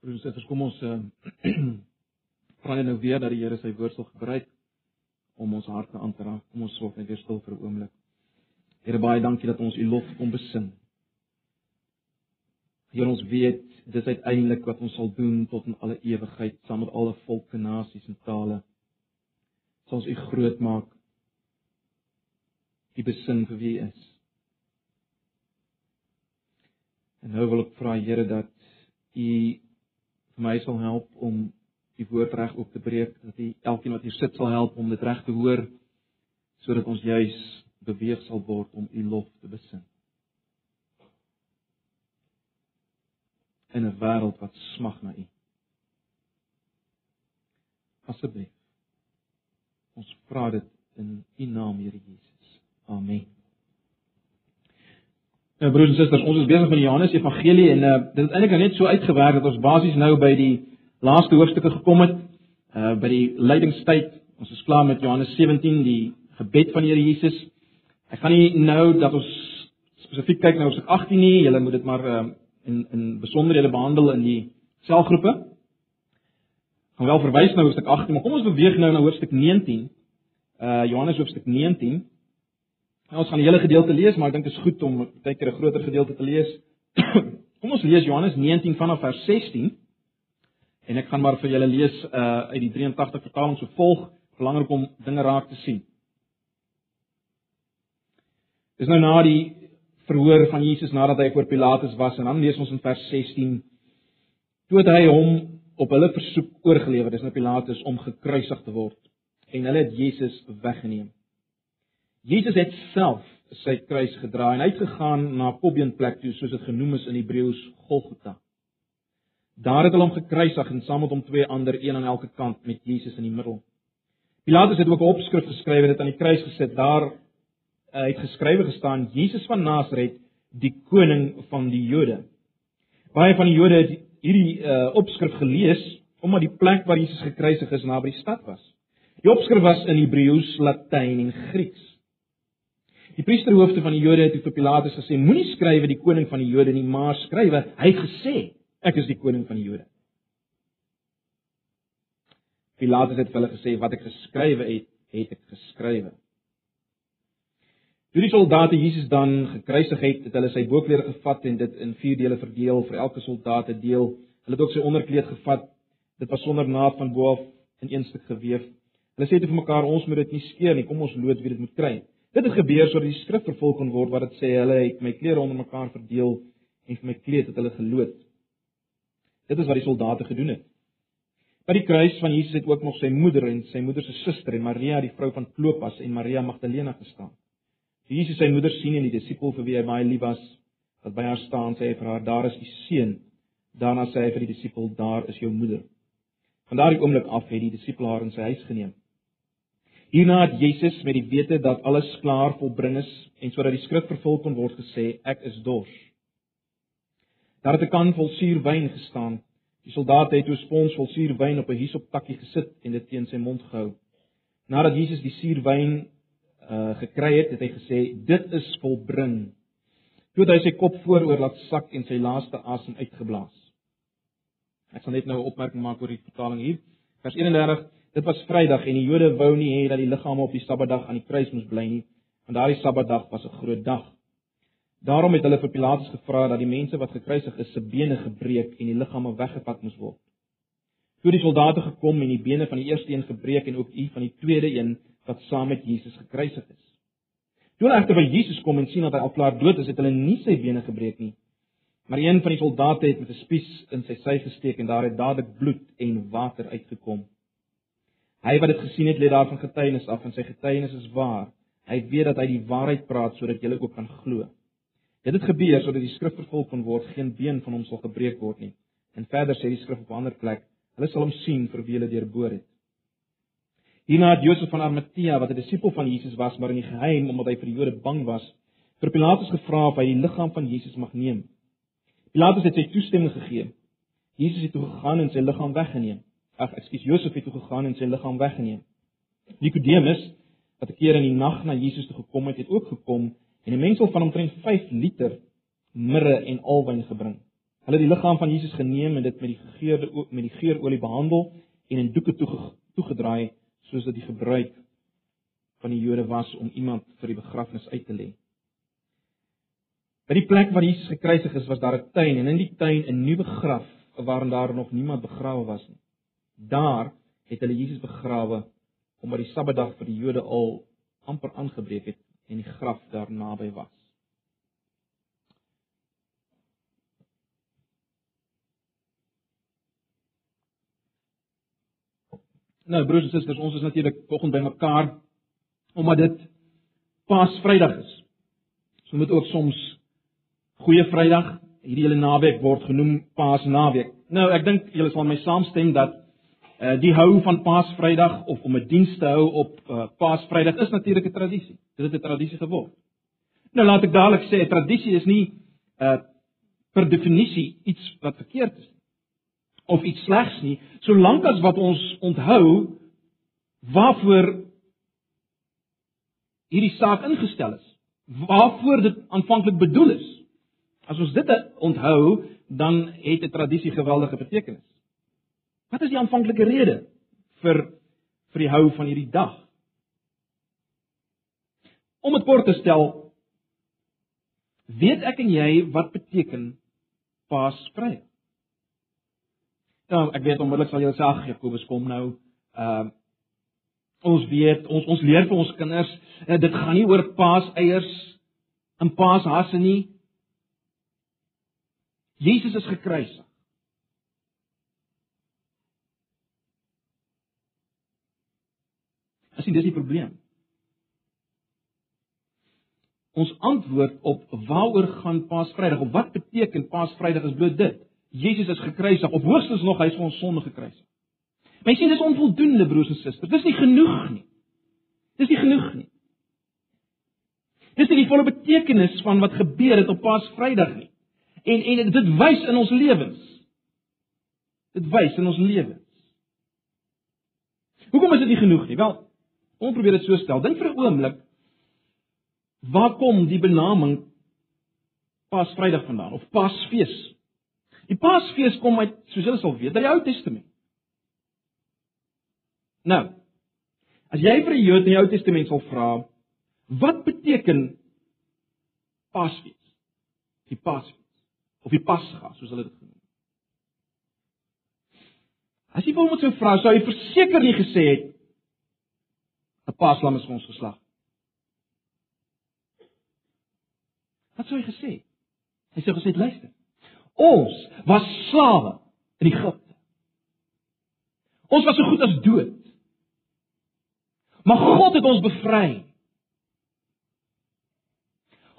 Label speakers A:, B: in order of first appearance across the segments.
A: Broers en susters, kom ons vra net nou weer dat die Here sy woord sal gebruik om ons harte aan te raak. Kom ons sorg net weer stil vir 'n oomblik. Here baie dankie dat ons U lof kom besing. Here ons weet dis uiteindelik wat ons sal doen tot in alle ewigheid saam met alle volke, nasies en tale. Sal ons U groot maak. U besing vir wie U is. En nou wil ek vra Here dat U my sal help om die woord reg op te breek, dat U elkeen wat hier sit sal help om dit reg te hoor sodat ons juis beweeg sal word om U lof te besing. In 'n wêreld wat smag na U. Asseblief. Ons vra dit in U naam, Here Jesus. Amen. Nou broers en susters, ons is besig met die Johannes Evangelie en uh, dit het eintlik net so uitgewerk dat ons basies nou by die laaste hoofstukke gekom het, uh by die lydingstyd. Ons is klaar met Johannes 17, die gebed van die Here Jesus. Ek gaan nie nou dat ons spesifiek kyk na hoofstuk 18 nie, julle moet dit maar uh in in besonderhede behandel in die selgroepe. Gaan wel verwys na hoofstuk 18, maar kom ons beweeg nou na hoofstuk 19. Uh Johannes hoofstuk 19. Nou ons gaan die hele gedeelte lees, maar ek dink dit is goed om baie keer 'n groter gedeelte te lees. Kom ons lees Johannes 19 vanaf vers 16. En ek gaan maar vir julle lees uh uit die 83 vertaling so volg, belangrik om dinge raak te sien. Dis nou na die verhoor van Jesus nadat hy voor Pilatus was en dan lees ons in vers 16 toe het hy hom op hulle versoek oorgelewer, dis nou Pilatus om gekruisig te word en hulle het Jesus weggeneem. Jesus het self sy kruis gedra en uitgegaan na Pobeenplek toe soos dit genoem is in Hebreëus Golgotha. Daar het hulle hom gekruisig en saam met hom twee ander, een aan elke kant met Jesus in die middel. Pilatus het ook 'n opskrif geskryf en dit aan die kruis gesit. Daar uh, het geskrywe gestaan: Jesus van Nasaret, die koning van die Jode. Baie van die Jode het hierdie uh, opskrif gelees omdat die plek waar Jesus gekruisig is naby die stad was. Die opskrif was in Hebreëus, Latyn en Grieks. Die priesterhoofde van die Jode het vir Pilatus gesê: "Moenie skrywe die koning van die Jode nie, maar skrywe hy het gesê ek is die koning van die Jode." Pilatus het vir hulle gesê: "Wat ek geskrywe het, het ek geskrywe." Toe die soldate Jesus dan gekruisig het, het hulle sy boklere gevat en dit in vier dele verdeel vir elke soldaat 'n deel. Hulle het ook sy onderkleed gevat. Dit was sonder naad van bo af in een stuk gewewe. Hulle sê te vir mekaar: "Ons moet dit nie skeer nie. Kom ons lood wie dit moet kry." Dit het gebeur sodat die skrif vervul kon word wat dit sê hulle het my klere onder mekaar verdeel en vir my kleed het hulle geloot. Dit is wat die soldate gedoen het. By die kruis van Jesus het ook nog sy moeder en sy moeder se suster en Maria die vrou van Klopas en Maria Magdalena gestaan. Toe Jesus sy moeder sien en die disipel vir wie hy baie lief was, wat by haar staan, sê hy vir haar: "Daar is die seun." Daarna sê hy vir die disipel: "Daar is jou moeder." Van daardie oomblik af het die disipel haar in sy huis geneem. Hierna het Jesus met die wete dat alles klaar volbring is en sodat die skrif vervul kon word gesê ek is dors. Daar het 'n kan vol suurwyn gestaan. Die soldate het 'n spons vol suurwyn op 'n hisoptakkie gesit en dit teen sy mond gehou. Nadat Jesus die suurwyn uh gekry het, het hy gesê dit is volbring. Toe het hy sy kop vooroor laat sak en sy laaste asem uitgeblaas. Ek sal net nou 'n opmerking maak oor die vertaling hier. Vers 31 Dit was Vrydag en die Jode wou nie hê dat die liggame op die Sabbatdag aan die kruis moes bly nie, want daardie Sabbatdag was 'n groot dag. Daarom het hulle vir Pilatus gevra dat die mense wat gekruisig is se bene gebreek en die liggame weggevat moes word. Toe die soldate gekom en die bene van die eerste een gebreek en ook die van die tweede een wat saam met Jesus gekruisig is. Toe hulle egter by Jesus kom en sien dat hy al klaar dood is, het hulle nie sy bene gebreek nie. Maar een van die soldate het met 'n spies in sy sy gesteek en daar het dadelik bloed en water uitgekom. Hy wat dit gesien het, lê daarvan getuienis af en sy getuienis is waar. Hy weet dat hy die waarheid praat sodat julle ook kan glo. Dit het gebeur sodat die skrif vervul kon word, geen been van hom sal gebreek word nie. En verder sê die skrif op 'n ander plek, hulle sal hom sien vir wie hulle deurboor het. Hierna het Josef van Arimatea, wat 'n disipel van Jesus was, maar in die geheim omdat hy vir die Jode bang was, vir Pilatus gevra of hy die liggaam van Jesus mag neem. Pilatus het sy toestemming gegee. Jesus het toe gegaan en sy liggaam weggeneem ag ekskuus Josef het toe gegaan en sy liggaam weggeneem. Nikodemus wat 'n keer in die nag na Jesus toe gekom het, het ook gekom en 'n mengsel van omtrent 5 liter mirre en alwyn gebring. Hulle het die liggaam van Jesus geneem en dit met die gegeurde met die geurolie behandel en in doeke toegedraai soos dit die gebruik van die Jode was om iemand vir die begrafnis uit te lê. By die plek waar Jesus gekruisig is, was daar 'n tuin en in die tuin 'n nuwe graf waarin daar nog niemand begrawe was nie. Daar het hulle Jesus begrawe omdat die Sabbatdag vir die Jode al amper aangebreek het en die graf daar naby was. Nou broers en susters, ons is natuurlik vanoggend bymekaar omdat dit Paasvrydag is. So moet ook soms Goeie Vrydag, hierdie hele naweek word genoem Paasnaweek. Nou, ek dink julle sal my saamstem dat uh die hou van Paasvrydag of om 'n diens te hou op uh, Paasvrydag is natuurlik 'n tradisie. Dit het 'n tradisie geword. Nou laat ek dadelik sê, 'n tradisie is nie uh per definisie iets wat verkeerd is of iets slegs nie, solank as wat ons onthou waarvoor hierdie saak ingestel is, waarvoor dit aanvanklik bedoel is. As ons dit onthou, dan het 'n tradisie geweldige betekenis. Wat is die aanvanklike rede vir vir die hou van hierdie dag? Om dit kort te stel, weet ek en jy wat beteken Paasvrydag? Nou, ek weet onmiddellik sal julle sê ag Jakobus kom nou. Ehm uh, ons weet ons ons leer vir ons kinders uh, dit gaan nie oor paaseiers en paashasse nie. Jesus is gekruisig. Jy dis die probleem. Ons antwoord op waaroor gaan Paasvrydag of wat beteken Paasvrydag is bloot dit. Jesus is gekruisig of hoogstens nog hy is vir ons sonde gekruisig. Maar jy sien dis onvoldoende broers en susters. Dis nie genoeg nie. Dis nie genoeg nie. Dis nie die volle betekenis van wat gebeur het op Paasvrydag nie. En en dit wys in ons lewens. Dit wys in ons lewens. Hoekom is dit nie genoeg nie? Wel, ons probeer dit so stel. Dink vir 'n oomblik waar kom die benaming Paasvrydag vandaan of Paasfees Die Paasfees kom uit, soos julle sal weet, uit die Ou Testament. Nou, as jy vir 'n Jood in die Ou Testament sal vra, wat beteken Paasfees? Die Paasfees of die Pasga, soos hulle dit genoem. As jy hom sou vra, sou hy verseker nie gesê het 'n Paaslam is vir ons geslag. Wat sou hy gesê? Hy sou gesê, luister. Ons was slawe in Egipte. Ons was so goed as dood. Maar God het ons bevry.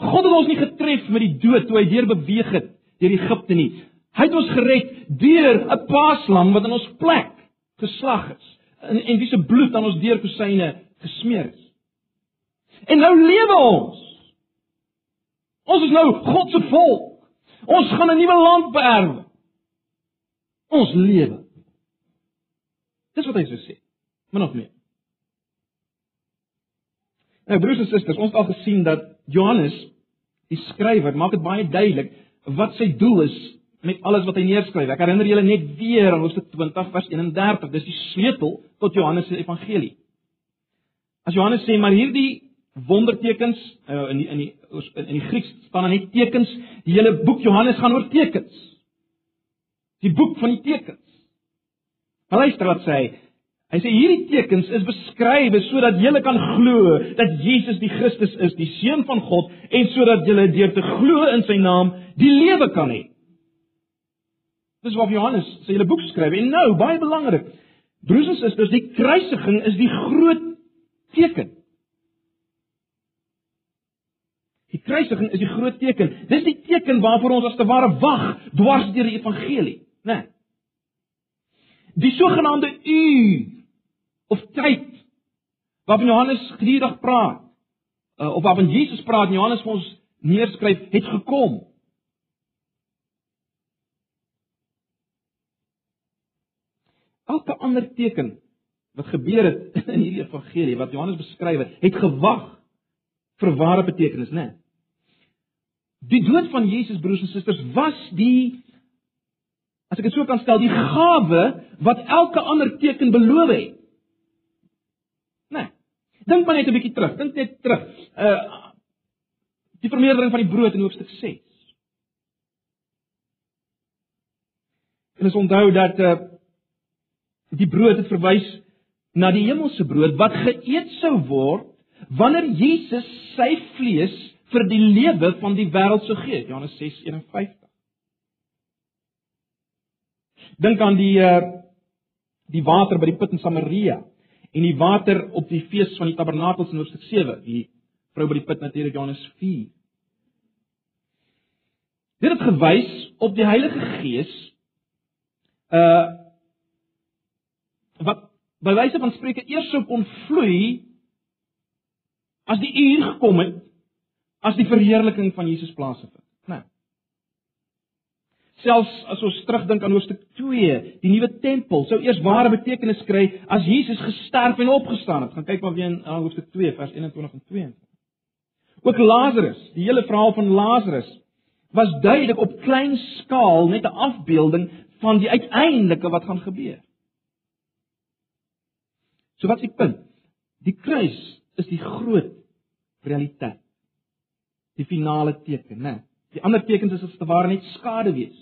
A: God het ons nie getref met die dood toe hy deur beweeg het deur Egipte nie. Hy het ons gered deur 'n paaslam wat in ons plek geslag is en en wie se bloed aan ons deurkosyne gesmeer is. En nou lewe ons. Ons is nou God se volk. Ons gaan 'n nuwe land beerwe. Ons lewe. Dis wat hy sê sê. Maar nog meer. Nou broers en susters, ons het al gesien dat Johannes die skrywer maak dit baie duidelik wat sy doel is met alles wat hy neerskryf. Ek herinner julle net weer aan Hoofstuk 20 vers 31. Dis die sleutel tot Johannes se evangelie. As Johannes sê maar hierdie wondertekens uh, in die, in die in die Grieks staan daar net tekens. Die hele boek Johannes gaan oor tekens. Die boek van die tekens. Maar luister wat sê hy. Hy sê hierdie tekens is beskrywe sodat julle kan glo dat Jesus die Christus is, die seun van God en sodat julle deur te glo in sy naam die lewe kan hê. Dis wat Johannes sê hele boek skryf. En nou, baie belangrik. Broers en susters, die kruisiging is die groot teken. Die kruisiging is die groot teken. Dis die teken waarvoor ons as te ware wag dwars deur die evangelie, né? Nee. Die sogenaamde uur of tyd waarvan Johannes gedurig praat, uh, of waarvan Jesus praat en Johannes vir ons neerskryf, het gekom. Elke ander teken wat gebeur het in hierdie evangelie wat Johannes beskryf het, het gewag vir ware betekenis, né? Nee. Die dood van Jesus broers en susters was die as ek dit so kan stel, die gawe wat elke ander teken beloof het. Nee. Dink maar net 'n bietjie terug. Dink net terug. Uh die vermeerdering van die brood in hoofstuk 6. En ons onthou dat uh die brood het verwys na die hemelse brood wat geëet sou word wanneer Jesus sy vlees vir die lewe van die wêreld sou gee. Johannes 6:51. Dink aan die uh die water by die put in Samaria en die water op die fees van die tabernakels in hoofstuk 7, die vrou by die put natuurlik Johannes 4. Dit het gewys op die Heilige Gees uh by wyse van spreuke eers sou kon vloei as die uur gekom het as die verheerliking van Jesus plaasvind. Nee. Selfs as ons terugdink aan hoofstuk 2, die nuwe tempel sou eers ware betekenis kry as Jesus gesterf en opgestaan het. Gaan kyk maar weer in hoofstuk 2 vers 21 en 22. Ook Lazarus, die hele verhaal van Lazarus was duidelik op klein skaal net 'n afbeelding van die uiteindelike wat gaan gebeur. So wat is die punt? Die kruis is die groot realiteit. Die finale teken, né? Die ander tekens is as te ware net skade wees.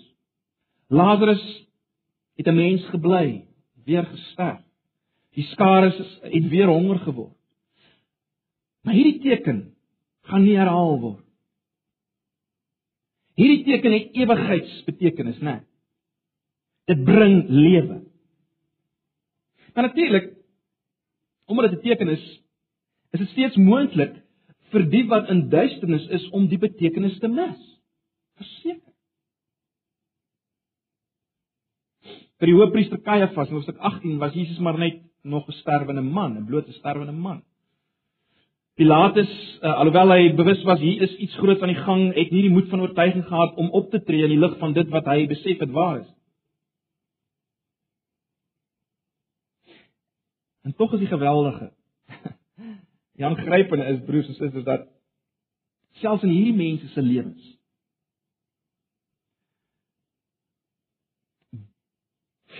A: Lazarus het 'n mens gebly, weer gesterf. Die skare het weer honger geword. Maar hierdie teken gaan nie herhaal word. Hierdie teken het ewigheidsbetekenis, né? Dit bring lewe. Maar natuurlik, omdat dit 'n teken is, is dit steeds moontlik vir die wat in duisternis is om die betekenis te mis. Verseker. vir die hoofpriester Kajafas in hoofstuk 18 was Jesus maar net nog 'n sterwende man, 'n blote sterwende man. Pilatus, uh, alhoewel hy bewus was hier is iets groots aan die gang, het nie die moed van oortuiging gehad om op te tree in die lig van dit wat hy besef het waar is. En tog is die geweldige. Jan grypende is broers en susters dat selfs in hierdie mense se lewens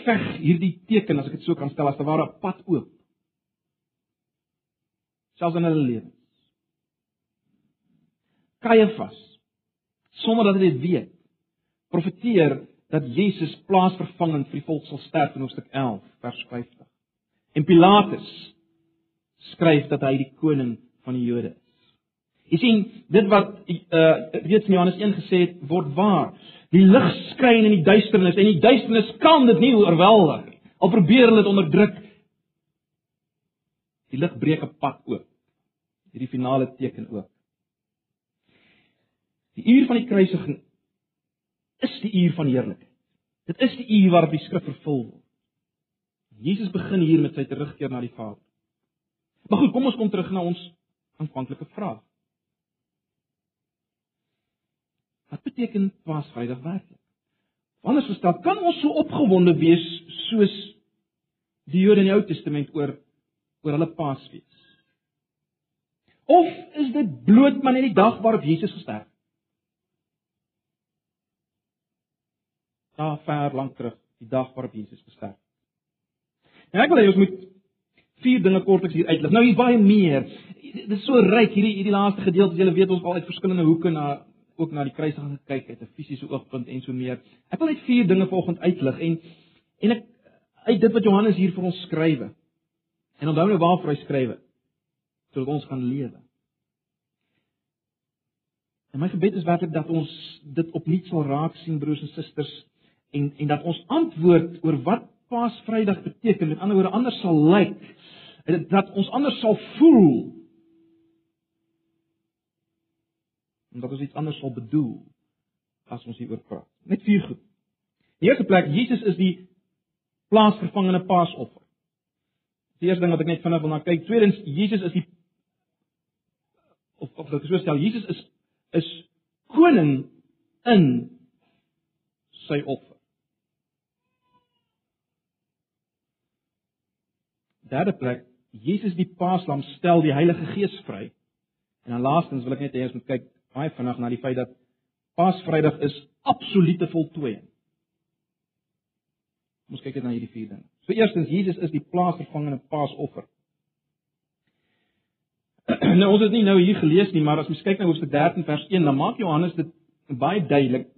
A: veg hierdie teken as ek dit so kan stel as 'n ware pad oop. Selfs in hulle lewens. Kajafas sonder dat hy dit weet, profeteer dat Jesus plaasvervangend vir die volk sal sterf in Hoofstuk 11 vers 50. En Pilatus skryf dat hy die koning van die Jode is. Jy sien, dit wat uh reeds in Johannes 1 gesê het, word waar. Die lig skyn in die duisternis en die duisternis kan dit nie oorweldig nie. Al probeer hulle dit onderdruk. Die lig breek 'n pad oop. Hierdie finale teken ook. Die uur van die kruisiging is die uur van heerlikheid. Dit is die uur waarop die skrif vervul word. Jesus begin hier met sy terugkeer na die Vader. Maar goed, kom ons kom terug na ons aanvanklike vraag. Wat beteken Paasvrydag werklik? Anders gestel, kan ons so opgewonde wees soos die Jode in die Ou Testament oor oor hulle Paasfees? Of is dit bloot maar net die dag waarop Jesus gesterf het? Daar ver lank terug, die dag waarop Jesus gesterf het. En ek wil hê ons moet vier dinge kortliks hier uitlig. Nou hier baie meer. Dit is so ryk hierdie hierdie laaste gedeelte. Julle weet ons al uit verskillende hoeke na ook na die kruisiging gekyk uit 'n fisiese oogpunt en so meer. Ek wil net vier dinge vanoggend uitlig en en ek uit dit wat Johannes hier vir ons skrywe. En onthou nou waarvoor hy skrywe. Sodat ons gaan lewe. En my gebed is werklik dat ons dit opnuut sal raak sien broers en susters en en dat ons antwoord oor wat Paasvrydag beteken, met ander woorde anders sal lyk. Dat ons anders sal voel omdat ons iets anders sal bedoel as ons hieroor praat. Net vier goed. Die eerste plek, Jesus is die plaasvervangende paasoffer. Die eerste ding wat ek net vinnig wil na kyk, tweedens, Jesus is die of of ek sou stel, Jesus is is koning in sy offer. Derde plek, Jesus die paaslam stel die Heilige Gees vry. En dan laastens wil ek net hê ons moet kyk baie vinnig na die feit dat Paasvrydag is absolute voltooiing. Ons kyk net na hierdie vier dinge. So eerstens, Jesus is die plaasvervangende paasoffer. nou ons het nie nou hier gelees nie, maar as ons kyk na hoofstuk 13 vers 1, dan maak Johannes dit baie duidelik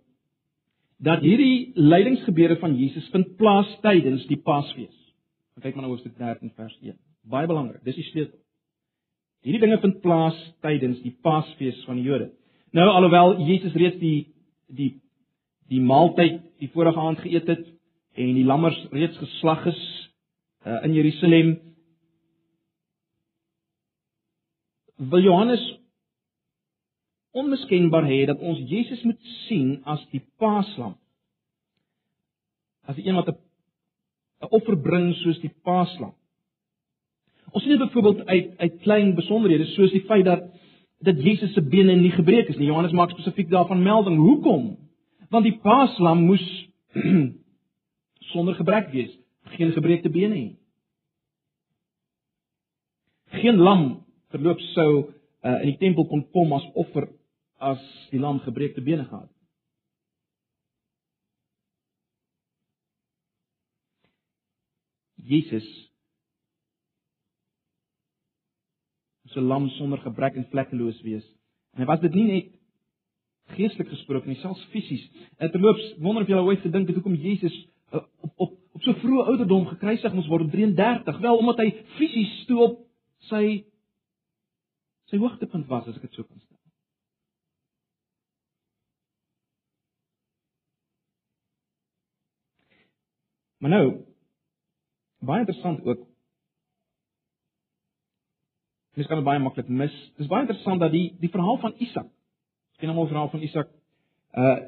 A: dat hierdie lydingsgebeure van Jesus vind plaas tydens die Paasfees. Kyk maar na hoofstuk 13 vers 1. Baie belangrik, dis die sleutel. Hierdie dinge vind plaas tydens die Paasfees van die Jode. Nou alhoewel Jesus reeds die die die maaltyd die vorige aand geëet het en die lammers reeds geslag is uh, in Jerusalem wil Johannes onmiskenbaar hê dat ons Jesus moet sien as die paaslam. As die een wat 'n 'n offer bring soos die paaslam. Ons sien dit byvoorbeeld uit uit klein besonderhede soos die feit dat dat Jesus se bene nie gebreek is nie. Johannes maak spesifiek daarvan melding. Hoekom? Want die paaslam moes sonder gebrek wees, geen gebreekte bene hê. Geen lam verloop sou uh, in die tempel kon kom as offer as die lam gebreekte bene gehad het. Jesus se lam sonder gebrek en vlekkeloos wees. En hy was dit nie net geestelik gesproke nie, selfs fisies. En terloops, wonder of al ooit gedink het hoekom Jesus uh, op op op so vroeë ouderdom gekruisig moes word op 33? Wel omdat hy fisies toe op sy sy hoogtepunt was as ek dit so kan stel. Maar nou baie interessant ook. Mens kan dit baie maklik mis. Dis baie interessant dat die die verhaal van Isak. Ken almal verhaal van Isak? Uh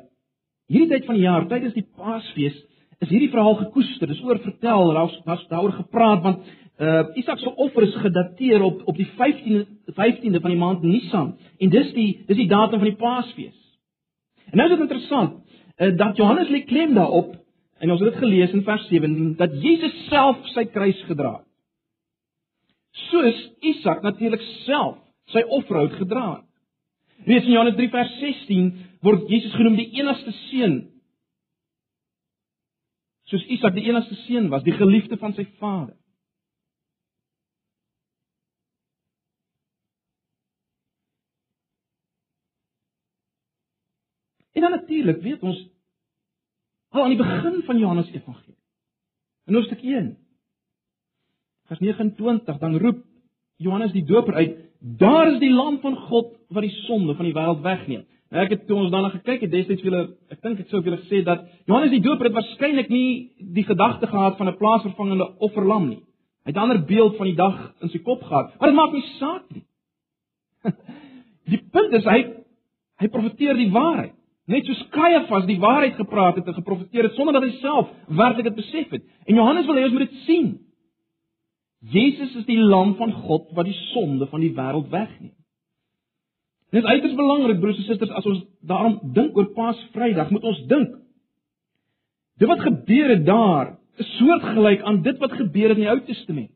A: hierdie tyd van die jaar, tydens die Paasfees, is hierdie verhaal gekoester. Dis oor vertel, daar's was daaroor gepraat want uh Isak se offer is gedateer op op die 15de 15de van die maand Nisan en dis die dis die datum van die Paasfees. En nou is dit interessant uh, dat Johannes lê klem daarop en ons het dit gelees in vers 7 dat Jesus self sy kruis gedra het. Soos Isak natuurlik self sy offerhout gedra het. Lees in Johannes 3 vers 16 word Jesus genoem die enigste seun soos Isak die enigste seun was, die geliefde van sy vader. En dan natuurlik weet ons al aan die begin van Johannes Evangelie. In hoofstuk 1 vers 29 dan roep Johannes die Doper uit: "Daar is die lam van God wat die sonde van die wêreld wegneem." Nou ek het toe ons daarna gekyk het destyds vir julle, ek dink ek sou vir julle gesê dat Johannes die Doper het waarskynlik nie die gedagte gehad van 'n plaasvervangende offerlam nie. Hy het 'n ander beeld van die dag in sy kop gehad, maar dit maak nie saak nie. Die punt is hy hy profeteer die waarheid. Net soos Kajafas die waarheid gepraat het en geprofeteer het sonder dat hy self werklik dit besef het. En Johannes wil hê ons moet dit sien. Jesus is die lam van God wat die sonde van die wêreld wegneem. Dit is uiters belangrik broers en susters as ons daarom dink oor Paasvrydag, moet ons dink. Dit wat gebeur het daar is soortgelyk aan dit wat gebeur het in die Ou Testament.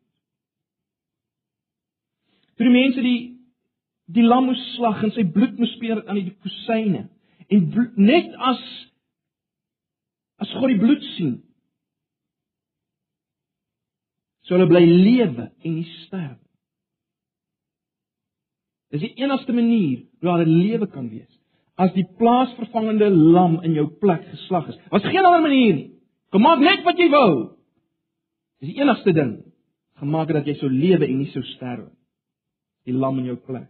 A: Toe die mense die die lam moes slag en sy bloed moes speer aan die kusyne En net as as God die bloed sien, sou hulle bly lewe en nie sterf. Dis die enigste manier hoe hulle lewe kan wees. As die plaasvervangende lam in jou plek geslag is. Was geen ander manier nie. Gemaak net wat jy wou. Dis die enigste ding gemaak dat jy sou lewe en nie sou sterf. Die lam in jou plek.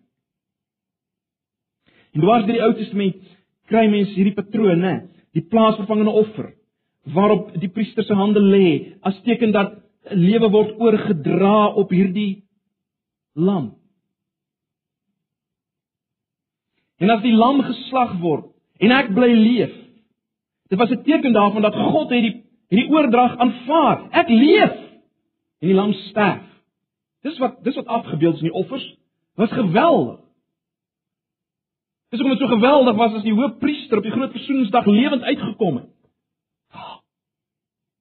A: En dwars deur die Ou Testament kry mense hierdie patroon, né? Die plaasvervangende offer waarop die priester se hande lê as teken dat lewe word oorgedra op hierdie lam. En as die lam geslag word en ek bly leef, dit was 'n teken daarvan dat God het die hierdie oordrag aanvaar. Ek leef en die lam sterf. Dis wat dis wat afgebeeld is in die offers. Was geweldig. Dis hoekom dit so geweldig was as die hoofpriester op die groot versoeningsdag lewend uitgekom het.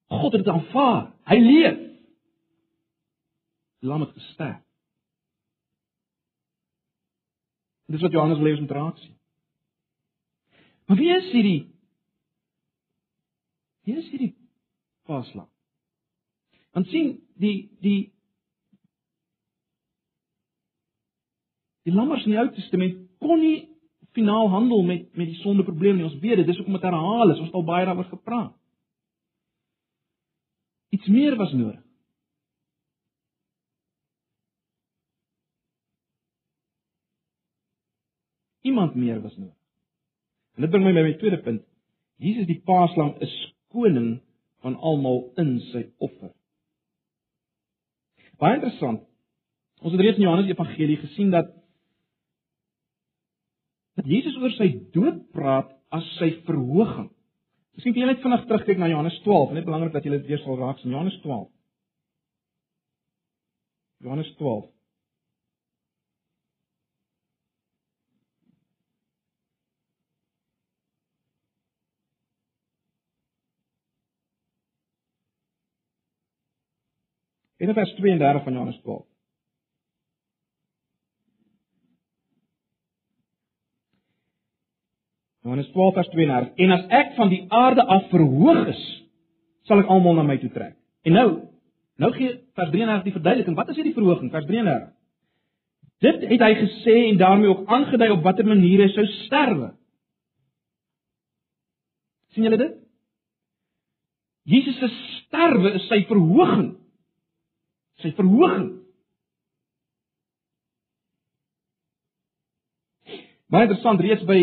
A: God het dit aanvaar. Hy leef. Lam het gesterf. Dis wat Johannes lees met raaksie. Maar wie is hierdie? Wie is hierdie Paslam? Want sien, die die die lammers in die Ou Testament kon nie finaal handel met met die sondeprobleem nie. Ons weet dit, dis hoekom dit herhaal is. Ons het al baie daaroor gepraat. Iets meer was nodig. Iemand meer was nodig. En dit bring my by my tweede punt. Jesus die Paaslam is koning van almal in sy offer. Baie interessant. Ons het reeds in Johannes Evangelie gesien dat Jesus oor sy dood praat as sy verhoging. Miskien kan jy net vinnig terugkyk na Johannes 12, net belangrik dat jy dit weer sal raak in Johannes 12. Johannes 12 In vers 32 van Johannes 12. Johannes 12 vers 32. En as ek van die aarde af verhoog is, sal ek almal na my toe trek. En nou, nou gee vers 33 die verduideliking. Wat is hierdie verhoging? Vers 33. Dit het hy gesê en daarmee ook aangedui op watter manier hy sou sterwe. sien julle dit? Jesus se sterwe is sy verhoging sy verhoging. Baie interessant reeds by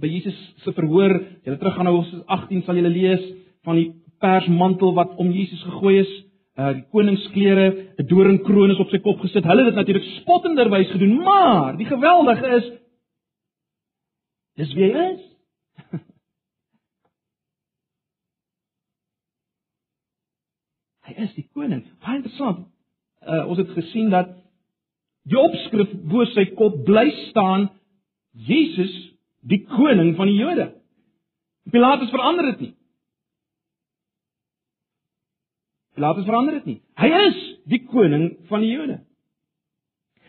A: by Jesus se verhoor, jy het teruggaan na Hoofstuk 18 sal jy lees van die persmantel wat om Jesus gegooi is, uh die koningsklere, 'n doringkroon is op sy kop gesit. Hulle het dit natuurlik spottenderwys gedoen, maar die geweldige is dis wie hy is. Hy is die koning. Baie interessant. Uh, ons het gesien dat die opskrif bo sy kop bly staan Jesus, die koning van die Jode. Pilatus verander dit nie. Pilatus verander dit nie. Hy is die koning van die Jode.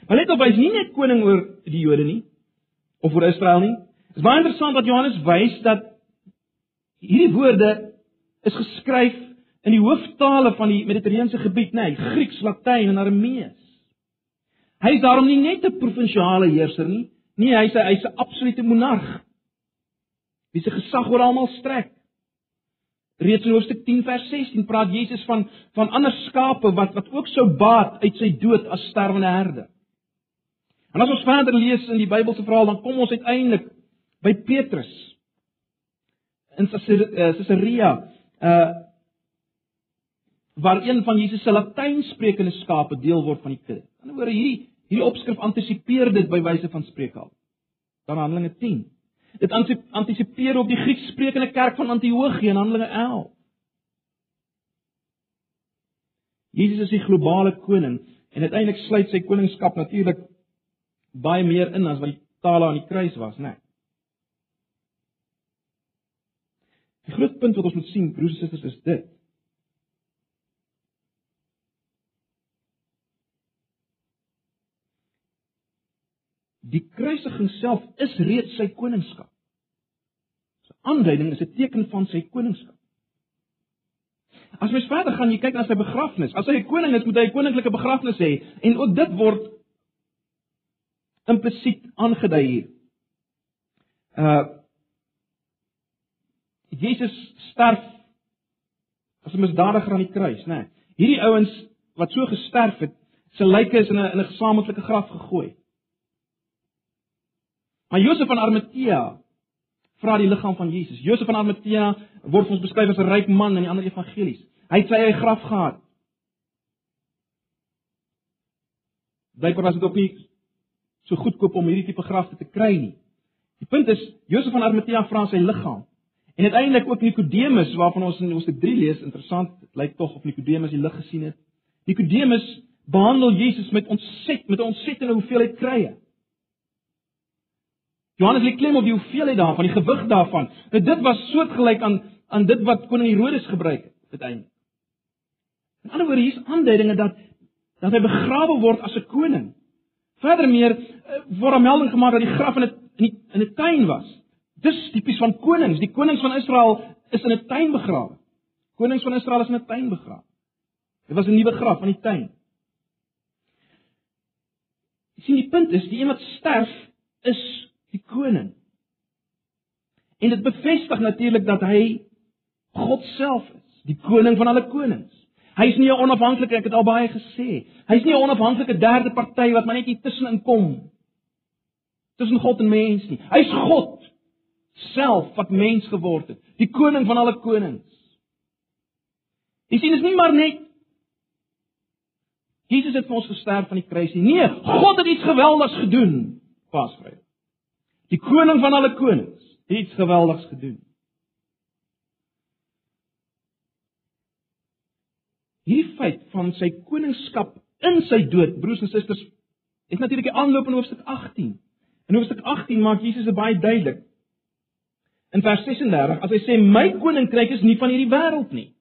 A: Maar let op, hy is nie net koning oor die Jode nie of oor Israel nie. Dit is baie interessant dat Johannes wys dat hierdie woorde is geskryf in die hooftale van die Mediterrane gebied, nê, nee, Grieks, Latyn en Aramees. Hy is daarom nie net 'n provinsiale heerser nie, nee, hy's hy's 'n absolute monarg. Wie se gesag oor almal strek. Reeds in Hoofstuk 10 vers 16 praat Jesus van van ander skape wat wat ook sou baat uit sy dood as sterwende herde. En as ons verder lees in die Bybelse verhaal, dan kom ons uiteindelik by Petrus in Caesarea. Uh waar een van Jesus se latynsprekende skape deel word van die kudde. In 'n woorde hierdie hierdie opskrif antisipeer dit by wyse van spreekhaal. Dan Handelinge 10. Dit antisipeer op die Grieksprekende kerk van Antiochië in Handelinge 11. Jesus is die globale koning en uiteindelik sluit sy koningskap natuurlik baie meer in as wat die tale aan die kruis was, né? Nee. Die groot punt wat ons moet sien, broers en susters, is dit. Die kruisiging self is reeds sy koningskap. Sy aanduiding is 'n teken van sy koningskap. As mens verder gaan, jy kyk na sy begrafnis. As hy 'n koning is, moet hy 'n koninklike begrafnis hê en ook dit word implisiet aangedui hier. Uh Jesus sterf as 'n misdadiger aan die kruis, né? Nee. Hierdie ouens wat so gesterf het, se lyke is in 'n in 'n gesamentlike graf gegooi. Maar Josef van Arimatea vra die liggaam van Jesus. Josef van Arimatea word ons beskryf as 'n ryk man in die ander evangelies. Hy het sy eie graf gehad. Blykbaar was dit ook nie so goedkoop om hierdie tipe grafte te kry nie. Die punt is Josef van Arimatea vra sy liggaam. En uiteindelik ook Nikodemus waarvan ons in Hoofstuk 3 lees, interessant, dit lyk tog of Nikodemus die lig gesien het. Nikodemus behandel Jesus met ontset met 'n ontsettende hoeveelheid krye. Johannes lê klem op die hoeveelheid daarvan, die gewig daarvan. Dat dit was soortgelyk aan aan dit wat koning Herodes gebruik het uiteindelik. In ander woorde, hier's aanduidinge dat dat hy begrawe word as 'n koning. Verdermeer eh, word 'n melding gemaak dat die graf in 'n in 'n in 'n tuin was. Dis tipies van konings. Die konings van Israel is in 'n tuin begrawe. Konings van Israel is in 'n tuin begrawe. Dit was 'n nuwe graf van die tuin. Sien die punt is die een wat sterf is die koning. En dit bevestig natuurlik dat hy God self is, die koning van alle konings. Hy's nie 'n onafhanklike, ek het al baie gesê. Hy's nie 'n onafhanklike derde party wat maar net hier tussenin kom. Tussen God en mens nie. Hy's God self wat mens geword het, die koning van alle konings. Jy sien, dit is nie maar net Jesus het vir ons gesterf van die kruis nie. Nee, God het iets geweldigs gedoen. Paasvrydag. Die koning van alle konings het iets geweldigs gedoen. Hierdie feit van sy koningskap in sy dood, broers en susters, is natuurlik die aanloop in hoofstuk 18. In hoofstuk 18 maak Jesus dit baie duidelik. In vers 36, as hy sê my koninkryk is nie van hierdie wêreld nie.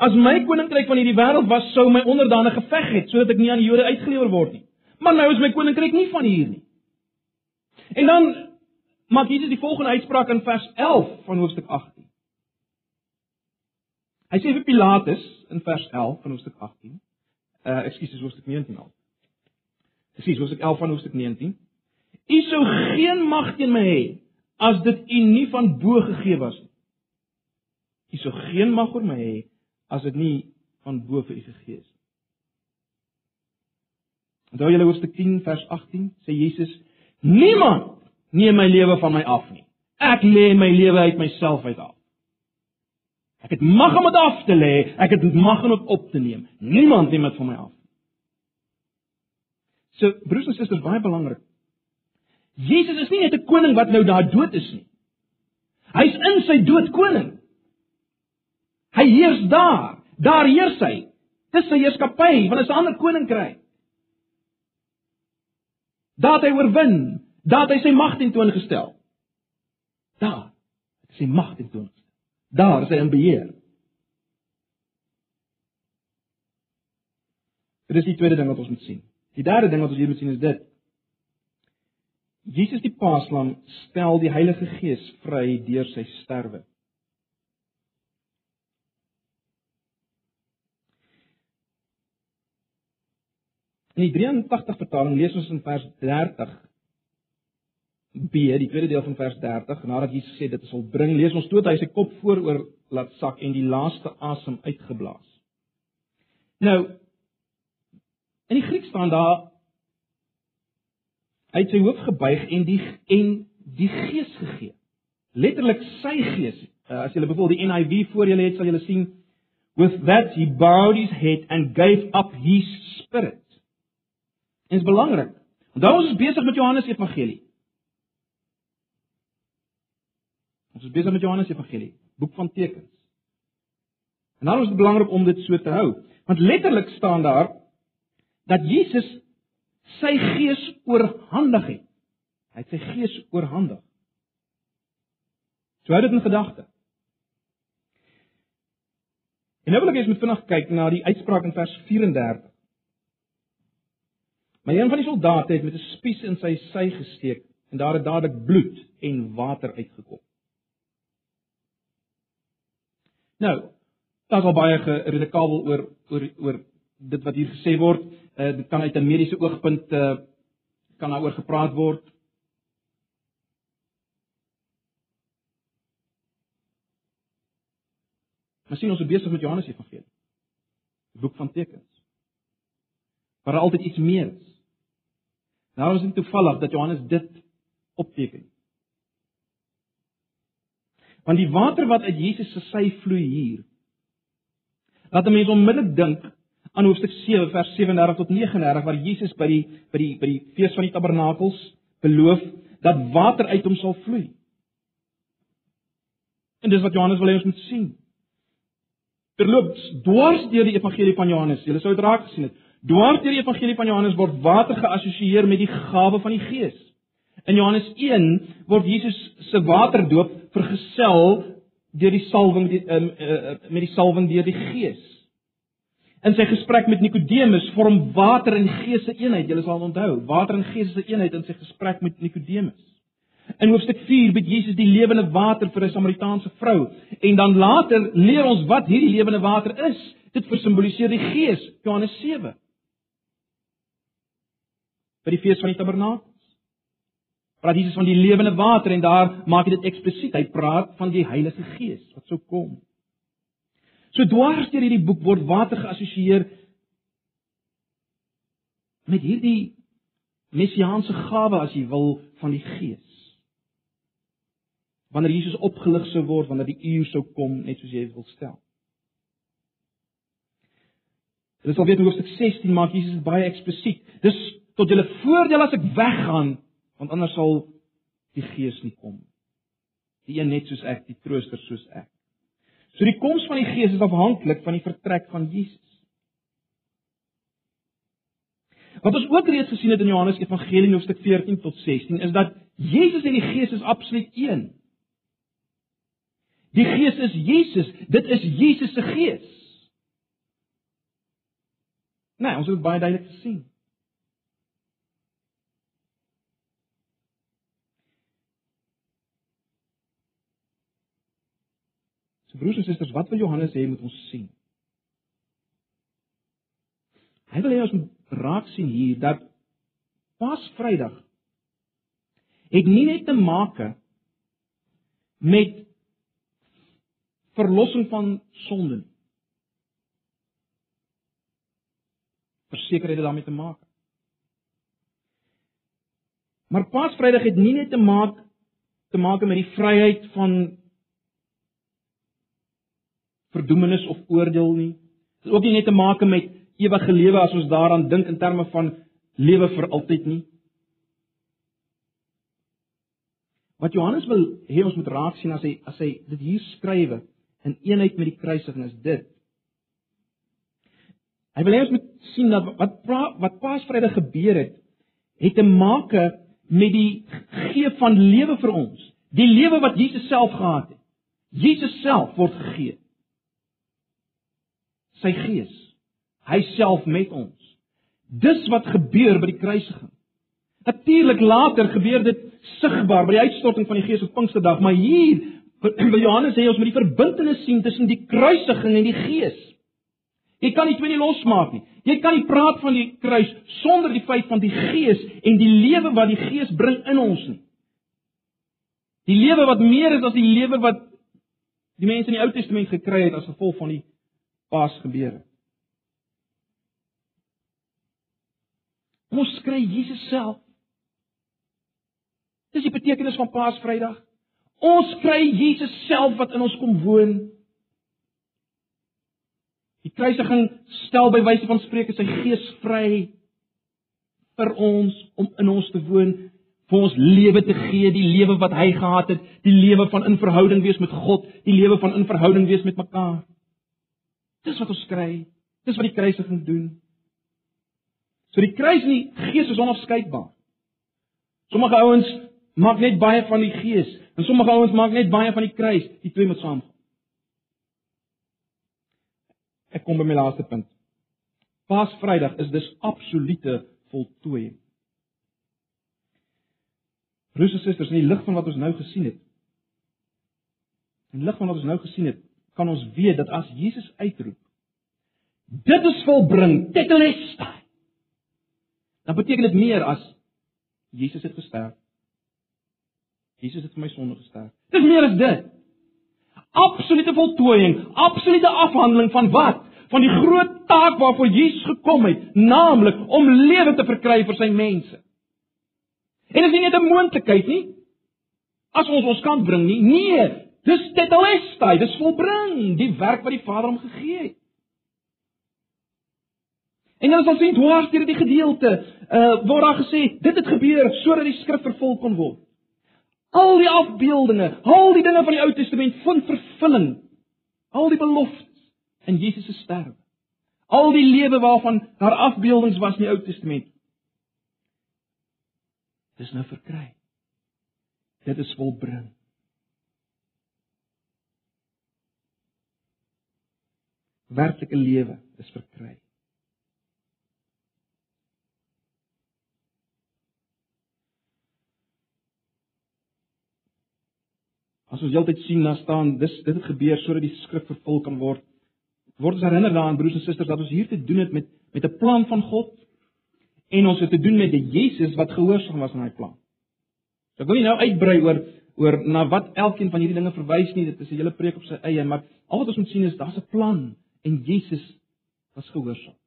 A: As my koninkryk van hierdie wêreld was, sou my onderdane geveg het sodat ek nie aan die Jode uitgelewer word nie. Maar nou is my koninkryk nie van hier nie. En dan maak Jesus die volgende uitspraak in vers 11 van hoofstuk 18. Hy sê vir Pilatus in vers 11 van hoofstuk 18. Uh ekskuus, hoofstuk 19 al. Presies, hoofstuk 11 van hoofstuk 19. U sou geen mag teen my hê as dit u nie van bo gegee was nie. U sou geen mag oor my hê as dit nie van bo vir u gegee is nie. Onthou julle hoofstuk 10 vers 18 sê Jesus: Niemand neem my lewe van my af nie. Ek lê my lewe uit myself uit af. Ek het mag om dit af te lê, ek het mag om dit op te neem. Niemand neem dit van my af. So broers en susters, baie belangrik. Jesus is nie net 'n koning wat nou daar dood is nie. Hy's in sy dood koning. Hy heers daar. Daar heers hy. Dis sy heerskappy, want hy is 'n ander koninkryk. Daar het hy oorwin. Daar het hy sy mag tentoongestel. Daar het sy mag tentoongestel. Daar is hy in beheer. Dit is die tweede ding wat ons moet sien. Die derde ding wat ons hier moet sien is dit. Jesus die Paaslam stel die Heilige Gees vry deur sy sterwe. In die 83 vertaling lees ons in vers B, die tweede deel van vers 30, nadat Jesus sê dit is volbring, lees ons toe dat hy sy kop vooroor laat sak en die laaste asem uitgeblaas. Nou in die Grieks staan daar hy het sy hoof gebuig en die en die gees gegee. Letterlik sy gees. Uh, as jy byvoorbeeld die NIV voor julle het, sal julle sien with that he bowed his head and gave up his spirit. Dit is belangrik. Onthou ons is besig met Johannes Evangelie. Ons is besig met Johannes Evangelie, boek van tekens. En dan is dit belangrik om dit so te hou, want letterlik staan daar dat Jesus sy gees oorhandig het. Hy het sy gees oorhandig. So hou dit in gedagte. En nou wil ek eens met vinnig kyk na die uitspraak in vers 34. Maar een van die soldate het met 'n spies in sy sy gesteek en daar het dadelik bloed en water uitgekom. Nou, daar's al baie geredekabel oor oor oor dit wat hier gesê word. Uh, dit kan uit 'n mediese oogpunt uh, kan daaroor gepraat word. Maar sien ons is besig met Johannes Evangelie. Die boek van tekens. Maar daar altyd iets meer is. Nou is dit toevallig dat Johannes dit opteken. Want die water wat uit Jesus se sy vloei hier. Laat 'n mens onmiddellik dink aan hoofstuk 7 vers 37 tot 39 waar Jesus by die by die by die fees van die tabernakels beloof dat water uit hom sal vloei. En dis wat Johannes wil hê ons moet sien. Terloops, dwars deur die evangelie van Johannes, julle sou dit raak gesien het. Dwars deur die evangelie van Johannes word water geassosieer met die gawe van die Gees. In Johannes 1 word Jesus se waterdoop vergesel deur die salwing die, um, uh, met die salwing deur die Gees. In sy gesprek met Nikodemus vorm water en gees 'n eenheid. Julle sal onthou, water en gees is 'n eenheid in sy gesprek met Nikodemus. In hoofstuk 4 bied Jesus die lewende water vir 'n Samaritaanse vrou en dan later leer ons wat hierdie lewende water is. Dit versimboliseer die Gees, Johannes 7. By die fees van die tabernakels. Praat Jesus van die lewende water en daar maak hy dit eksplisiet. Hy praat van die Heilige Gees wat sou kom. So dwars deur hierdie boek word water geassosieer met hierdie messiaanse gawe as jy wil van die Gees. Wanneer Jesus opgelig sou word, wanneer die uur sou kom, net soos jy wil stel. Dit sal weet in hoofstuk 16 maak Jesus dit baie eksplisiet. Dis tot julle voordeel as ek weggaan, want anders sal die Gees nie kom. Die een net soos ek, die trooster soos ek. So die koms van die Gees is afhanklik van die vertrek van Jesus. Wat ons ook reeds gesien het in Johannes Evangelie hoofstuk 14 tot 16 is dat Jesus en die Gees is absoluut een. Die Gees is Jesus, dit is Jesus se Gees. Nee, ons het baie duidelik gesien. Broers en susters, wat wil Johannes hê moet ons sien? Hy wil hê ons moet raak sien hier dat Paasvrydag het nie net te maak met verlossing van sonde nie. Verseker het dit daarmee te maak. Maar Paasvrydag het nie net te maak te maak met die vryheid van verdoemenis of oordeel nie. Dit het ook nie net te maak met ewige lewe as ons daaraan dink in terme van lewe vir altyd nie. Wat Johannes wil hê ons moet raak sien as hy as hy dit hier skrywe in eenheid met die kruisiging is dit. Hy wil hê ons moet sien dat wat wat Paasvrydag gebeur het, het te maak met die gee van lewe vir ons. Die lewe wat Jesus self gehad het. Jesus self word gegee. Sy gees hy self met ons. Dis wat gebeur by die kruisiging. Natuurlik later gebeur dit sigbaar by die uitstorting van die Gees op Pinksterdag, maar hier by Johannes sê ons moet die verbintenis sien tussen die kruisiging en die Gees. Jy kan nie twee nie losmaak nie. Jy kan nie praat van die kruis sonder die feit van die Gees en die lewe wat die Gees bring in ons nie. Die lewe wat meer is as die lewe wat die mense in die Ou Testament gekry het as gevolg van die Paasgebeure. Ons kry Jesus self. Dis die betekenis van Paasvrydag. Ons kry Jesus self wat in ons kom woon. Die kruisiging stel by wyse van spreuke sy gees vry vir ons om in ons te woon, vir ons lewe te gee, die lewe wat hy gehad het, die lewe van in verhouding wees met God, die lewe van in verhouding wees met mekaar. Dis wat ons kry. Dis wat die kruisiging doen. So die kruis en die gees is onafskeidbaar. Sommige ouens maak net baie van die gees en sommige ouens maak net baie van die kruis. Die twee moet saamgaan. Ek kom by my laaste punt. Paasvrydag is dus absolute voltooiing. En susters, in die lig van wat ons nou gesien het, in lig van wat ons nou gesien het, kan ons weet dat as Jesus uitroep, dit is volbring, tetelestai dan beteken dit meer as Jesus het gesterf. Jesus het vir my sonde gesterf. Dis meer as dit. Absolute voltooiing, absolute afhandeling van wat? Van die groot taak waarvoor Jesus gekom het, naamlik om lewe te verkry vir sy mense. En dit is nie net 'n moontlikheid nie. As ons ons kan bring nie. Nee, dis tetelestai, dis volbring, die werk wat die Vader hom gegee het. En dan sal sien dwars deur die gedeelte, uh word daar gesê dit het gebeur sodat die skrif vervul kon word. Al die afbeeldinge, al die dinge van die Ou Testament vind vervulling. Al die beloftes in Jesus se sterwe. Al die lewe waarvan daar afbeeldings was in die Ou Testament. Dis nou verkry. Dit is volbring. Werklike lewe is verkry. as ons heeltyd sien na staan, dis dit het gebeur sodat die skrif vervul kan word. Word ons herinner daaraan broers en susters dat ons hier te doen het met met 'n plan van God en ons het te doen met 'n Jesus wat gehoorsaam was aan hy plan. So ek wil nie nou uitbrei oor oor na wat elkeen van hierdie dinge verwys nie, dit is 'n hele preek op sy eie, maar al wat ons moet sien is daar's 'n plan en Jesus was gehoorsaam.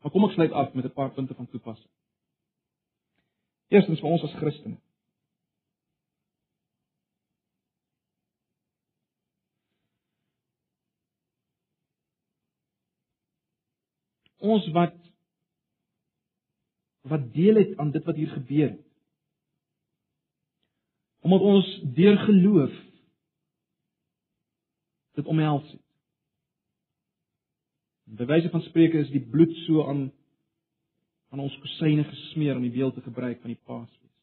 A: Maar kom ek sluit af met 'n paar punte van toepassing. Eerstens vir ons as Christene. Ons wat wat deel het aan dit wat hier gebeur. Omdat ons deur geloof dit omhels het. By wyse van spreuke is die bloed so aan aan ons kusyne gesmeer om die beeld te gebruik van die Paasfees.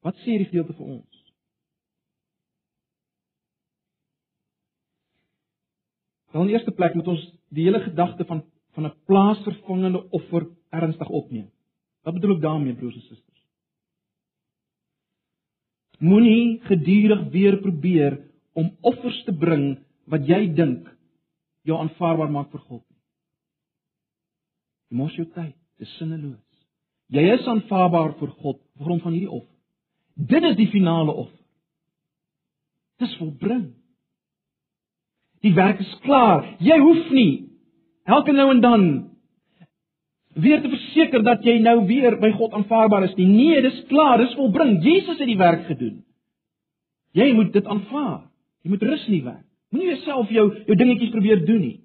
A: Wat sê hierdie gedeelte vir ons? Wel in eerste plek moet ons die hele gedagte van van 'n plaasvervangende offer ernstig opneem. Wat bedoel ek daarmee broers en susters? Moenie gedurig weer probeer om offers te bring wat jy dink jou aanvaarbaar maak vir God mos jou tyd, dit is sinneloos. Jy is aanvaarbaar vir God vir grond van hierdie offer. Dit is die finale offer. Dit is volbring. Die werk is klaar. Jy hoef nie elke nou en dan weer te verseker dat jy nou weer by God aanvaarbaar is nie. Nee, dis klaar, dis volbring. Jesus het die werk gedoen. Jy moet dit aanvaar. Jy moet rus in die werk. Moenie jouself jou jou dingetjies probeer doen nie.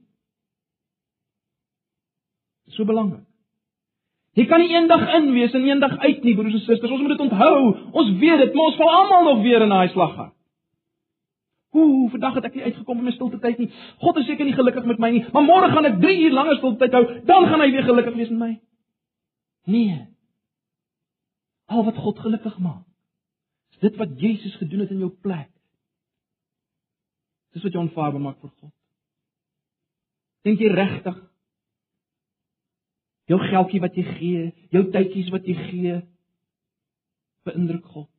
A: So belangrik. Jy kan nie eendag in wees en eendag uit nie, broers en susters. Ons moet dit onthou. Ons weet dit, maar ons val almal nog weer in daai slaggat. Ooh, vandag het ek nie uitgekom in my stilte tyd nie. God is seker nie gelukkig met my nie, maar môre gaan ek 3 uur langer stilte tyd hou, dan gaan hy weer gelukkig wees met my. Nee. Al wat God gelukkig maak, is dit wat Jesus gedoen het in jou plek. Dis wat jou aanvaarbaar maak vir God. Dink jy regtig? Jou geldjie wat jy gee, jou tydjies wat jy gee, beïndruk God.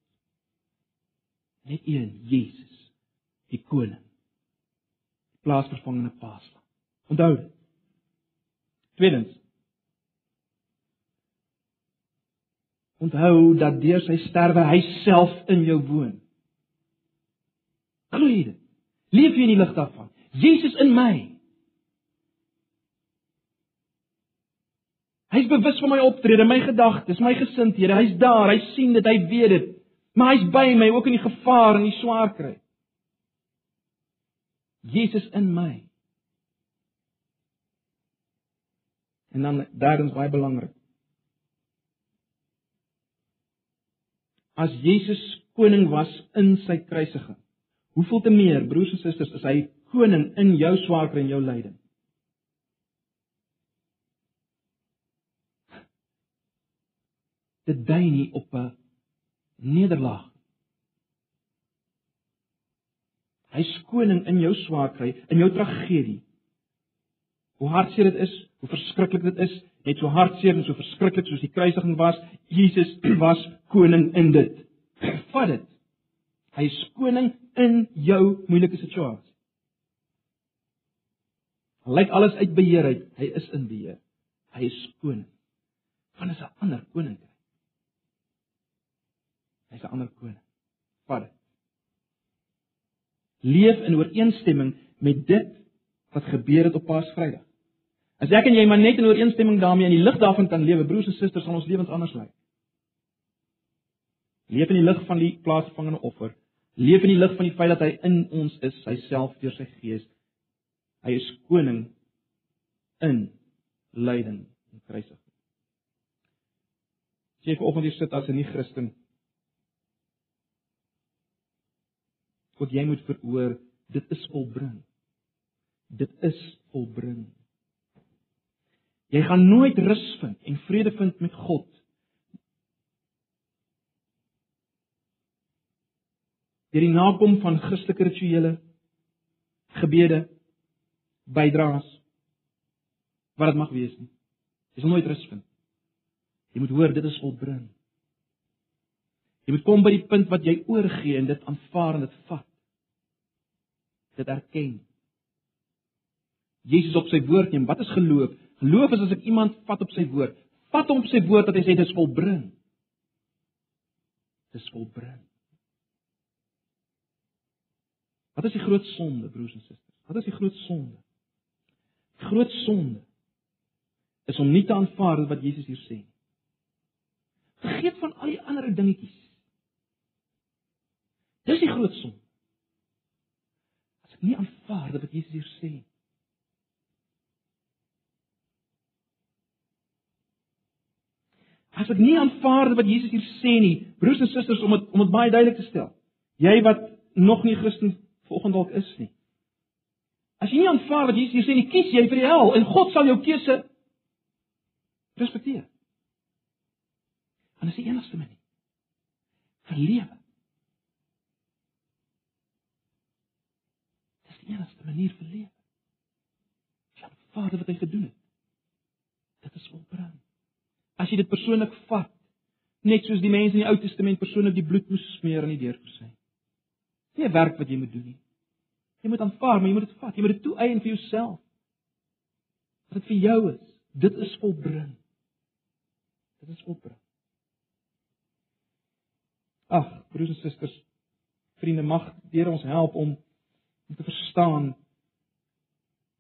A: Net een, Jesus die koning. Plaasvervangende paaslam. Onthou. Tweedens. Onthou dat deur sy sterwe hy self in jou woon. Glo dit. Leef jy in die lig daarvan? Jesus in my. Hy's bewus van my optrede, my gedagtes, my gesindhede. Hy's daar, hy sien dit, hy weet dit. Maar hy's by my ook in die gevaar en die swaar kry. Jesus in my. En dan derdens baie belangrik. As Jesus koning was in sy kruisiging, hoeveel te meer, broers en susters, is hy koning in jou swaarkry en jou lyding? Dit dui nie op 'n nederlaag Hy's koning in jou swaarkry, in jou tragedie. Hoe hartseer dit is, hoe verskriklik dit is, net so hartseer en so verskriklik soos die kruisiging was, Jesus was koning in dit. Vat dit. Hy's koning in jou moeilike situasie. Lyk alles uit beheer uit, hy is in beheer. Hy is koning. Van is 'n ander koninkryk. Hy's 'n ander koning. Vat dit leef in ooreenstemming met dit wat gebeur het op Paasvrydag. As ek en jy maar net in ooreenstemming daarmee in die lig daarvan kan lewe, broers en susters, sal ons lewens anders lyk. Leef in die lig van die plaasvangende offer. Leef in die lig van die feit dat hy in ons is, hy self deur sy gees. Hy is koning in lyding en kruisig. Jy vir oggend hier sit as 'n nie-Christen God jy moet verhoor, dit is volbring. Dit is volbring. Jy gaan nooit rus vind en vrede vind met God. Deur die nakom van Christelike rituele gebede, bydraes wat dit mag wees nie. Jy sal nooit rus vind. Jy moet hoor dit is volbring. Jy moet kom by die punt wat jy oorgee en dit aanvaar en dit vat. dit erken. Jesus op sy woord neem. Wat is geloof? Geloof is as ek iemand vat op sy woord. Vat hom op sy woord dat hy sê dit is volbring. Dit is volbring. Wat is die groot sonde, broers en susters? Wat is die groot sonde? Die groot sonde is om nie te aanvaar wat Jesus hier sê nie. Vergeet van al die ander dingetjies. Dis die groot sonde. As ek nie aanvaar wat Jesus hier sê nie. As ek nie aanvaar wat Jesus hier sê nie, broers en susters, om dit om dit baie duidelik te stel. Jy wat nog nie Christen volgens dalk is nie. As jy nie aanvaar wat Jesus hier sê nie, kies jy vir die hel en God sal jou keuse respekteer. En dis die enigste manier vir lewe. Dis die enigste manier vir lewe. Ja, Vader wat hy gedoen het. Dit is volbring as jy dit persoonlik vat, net soos die mense in die Ou Testament persoonlik die bloed moes smeer aan die deur gesê. Nie 'n werk wat jy moet doen nie. Jy moet aanvaar, maar jy moet dit vat. Jy moet dit toeëien vir jouself. Dat dit vir jou is. Dit is volbring. Dit is volbring. Ag, broers en susters, vriende, mag Here ons help om om te verstaan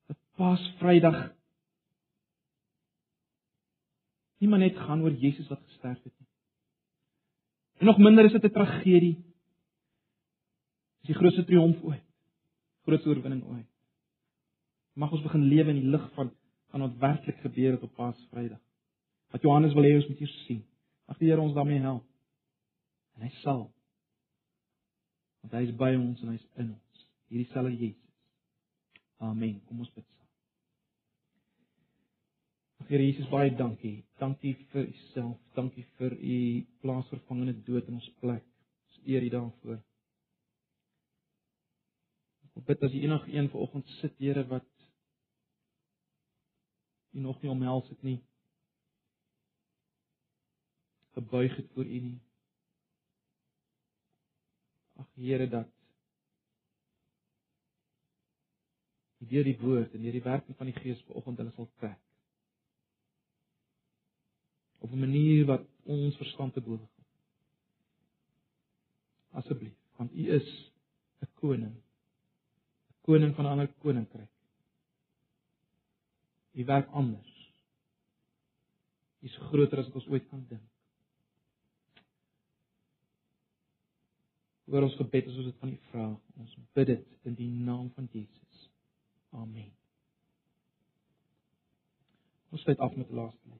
A: dat Paasvrydag nie maar net gaan oor Jesus wat gesterf het nie. En nog minder is dit 'n tragedie. Dis die grootste triomf ooit. Grootste oorwinning ooit. Mag ons begin lewe in die lig van van wat werklik gebeur het op Paasvrydag. Wat Johannes wil hê ons moet hier sien. Mag die Here ons daarmee help. En hy sal. Want hy is by ons en hy is in ons. Hierdie selfe Jesus. Amen. Kom ons bid. Here Jesus baie dankie. Dankie vir u self. Dankie vir u plaasvervangende dood in ons plek. Ons eer u daarvoor. Ek bid as jy enig een vanoggend sit, Here, wat u nog nie omhels het nie. Gebuig het voor u nie. Ag Here dat deur die woord en deur die werking van die Gees vanoggend hulle sal trek op 'n manier wat ons verstand te bowe gaan. Asseblief, want u is 'n koning. 'n Koning van 'n ander koninkryk. U werk anders. U is groter as wat ons ooit kan dink. Hoor ons gebed as ons dit van U vra. Ons bid dit in die naam van Jesus. Amen. Ons sluit af met die laaste